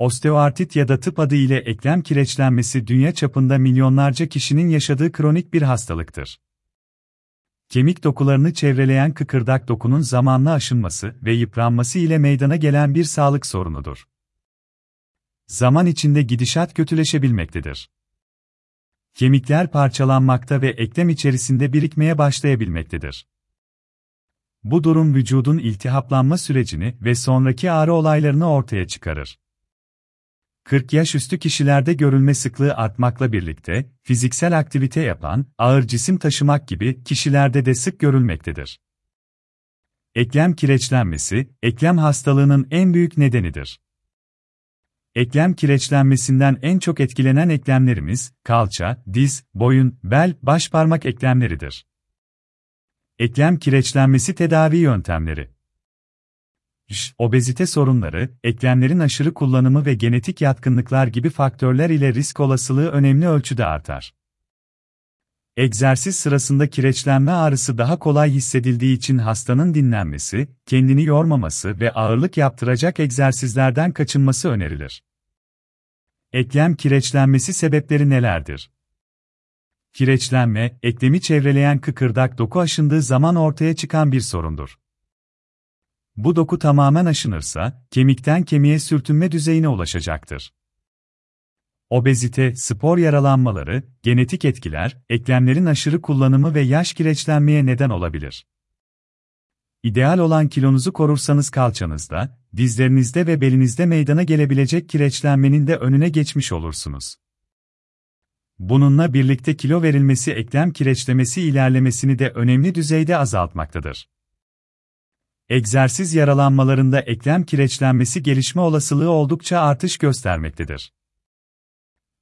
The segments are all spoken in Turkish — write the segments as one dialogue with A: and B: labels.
A: Osteoartrit ya da tıp adı ile eklem kireçlenmesi dünya çapında milyonlarca kişinin yaşadığı kronik bir hastalıktır. Kemik dokularını çevreleyen kıkırdak dokunun zamanla aşınması ve yıpranması ile meydana gelen bir sağlık sorunudur. Zaman içinde gidişat kötüleşebilmektedir. Kemikler parçalanmakta ve eklem içerisinde birikmeye başlayabilmektedir. Bu durum vücudun iltihaplanma sürecini ve sonraki ağrı olaylarını ortaya çıkarır. 40 yaş üstü kişilerde görülme sıklığı artmakla birlikte, fiziksel aktivite yapan, ağır cisim taşımak gibi kişilerde de sık görülmektedir. Eklem kireçlenmesi, eklem hastalığının en büyük nedenidir. Eklem kireçlenmesinden en çok etkilenen eklemlerimiz, kalça, diz, boyun, bel, baş parmak eklemleridir. Eklem kireçlenmesi tedavi yöntemleri obezite sorunları, eklemlerin aşırı kullanımı ve genetik yatkınlıklar gibi faktörler ile risk olasılığı önemli ölçüde artar. Egzersiz sırasında kireçlenme ağrısı daha kolay hissedildiği için hastanın dinlenmesi, kendini yormaması ve ağırlık yaptıracak egzersizlerden kaçınması önerilir. Eklem kireçlenmesi sebepleri nelerdir? Kireçlenme, eklemi çevreleyen kıkırdak doku aşındığı zaman ortaya çıkan bir sorundur. Bu doku tamamen aşınırsa, kemikten kemiğe sürtünme düzeyine ulaşacaktır. Obezite, spor yaralanmaları, genetik etkiler, eklemlerin aşırı kullanımı ve yaş kireçlenmeye neden olabilir. İdeal olan kilonuzu korursanız kalçanızda, dizlerinizde ve belinizde meydana gelebilecek kireçlenmenin de önüne geçmiş olursunuz. Bununla birlikte kilo verilmesi eklem kireçlemesi ilerlemesini de önemli düzeyde azaltmaktadır. Egzersiz yaralanmalarında eklem kireçlenmesi gelişme olasılığı oldukça artış göstermektedir.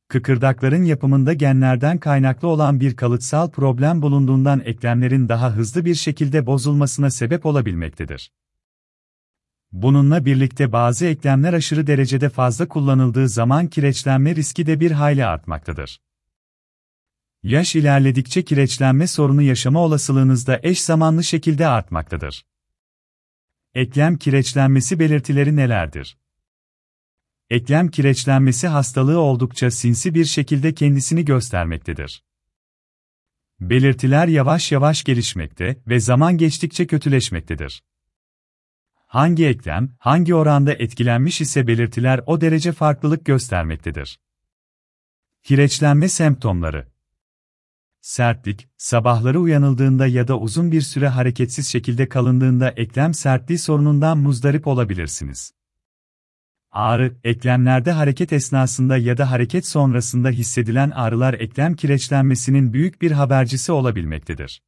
A: Kıkırdakların yapımında genlerden kaynaklı olan bir kalıtsal problem bulunduğundan eklemlerin daha hızlı bir şekilde bozulmasına sebep olabilmektedir. Bununla birlikte bazı eklemler aşırı derecede fazla kullanıldığı zaman kireçlenme riski de bir hayli artmaktadır. Yaş ilerledikçe kireçlenme sorunu yaşama olasılığınız da eş zamanlı şekilde artmaktadır. Eklem kireçlenmesi belirtileri nelerdir? Eklem kireçlenmesi hastalığı oldukça sinsi bir şekilde kendisini göstermektedir. Belirtiler yavaş yavaş gelişmekte ve zaman geçtikçe kötüleşmektedir. Hangi eklem, hangi oranda etkilenmiş ise belirtiler o derece farklılık göstermektedir. Kireçlenme semptomları Sertlik, sabahları uyanıldığında ya da uzun bir süre hareketsiz şekilde kalındığında eklem sertliği sorunundan muzdarip olabilirsiniz. Ağrı, eklemlerde hareket esnasında ya da hareket sonrasında hissedilen ağrılar eklem kireçlenmesinin büyük bir habercisi olabilmektedir.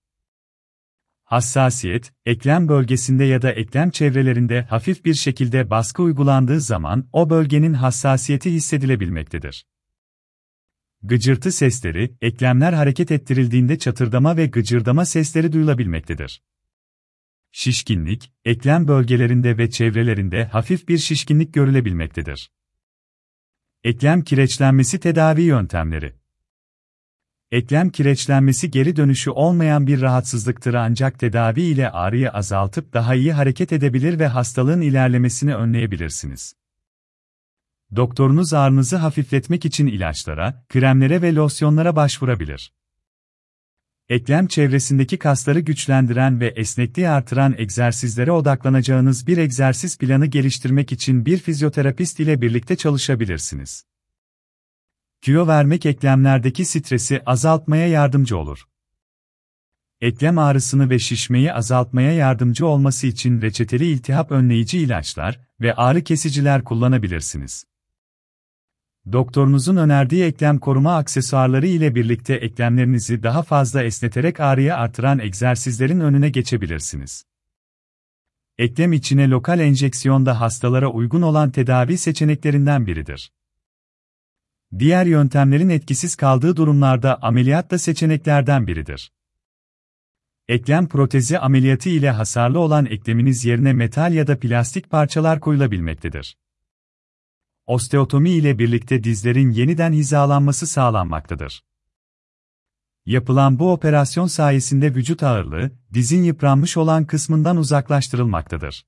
A: Hassasiyet, eklem bölgesinde ya da eklem çevrelerinde hafif bir şekilde baskı uygulandığı zaman o bölgenin hassasiyeti hissedilebilmektedir. Gıcırtı sesleri, eklemler hareket ettirildiğinde çatırdama ve gıcırdama sesleri duyulabilmektedir. Şişkinlik, eklem bölgelerinde ve çevrelerinde hafif bir şişkinlik görülebilmektedir. Eklem kireçlenmesi tedavi yöntemleri Eklem kireçlenmesi geri dönüşü olmayan bir rahatsızlıktır ancak tedavi ile ağrıyı azaltıp daha iyi hareket edebilir ve hastalığın ilerlemesini önleyebilirsiniz. Doktorunuz ağrınızı hafifletmek için ilaçlara, kremlere ve losyonlara başvurabilir. Eklem çevresindeki kasları güçlendiren ve esnekliği artıran egzersizlere odaklanacağınız bir egzersiz planı geliştirmek için bir fizyoterapist ile birlikte çalışabilirsiniz. Kilo vermek eklemlerdeki stresi azaltmaya yardımcı olur. Eklem ağrısını ve şişmeyi azaltmaya yardımcı olması için reçeteli iltihap önleyici ilaçlar ve ağrı kesiciler kullanabilirsiniz. Doktorunuzun önerdiği eklem koruma aksesuarları ile birlikte eklemlerinizi daha fazla esneterek ağrıyı artıran egzersizlerin önüne geçebilirsiniz. Eklem içine lokal enjeksiyon da hastalara uygun olan tedavi seçeneklerinden biridir. Diğer yöntemlerin etkisiz kaldığı durumlarda ameliyat da seçeneklerden biridir. Eklem protezi ameliyatı ile hasarlı olan ekleminiz yerine metal ya da plastik parçalar koyulabilmektedir osteotomi ile birlikte dizlerin yeniden hizalanması sağlanmaktadır. Yapılan bu operasyon sayesinde vücut ağırlığı, dizin yıpranmış olan kısmından uzaklaştırılmaktadır.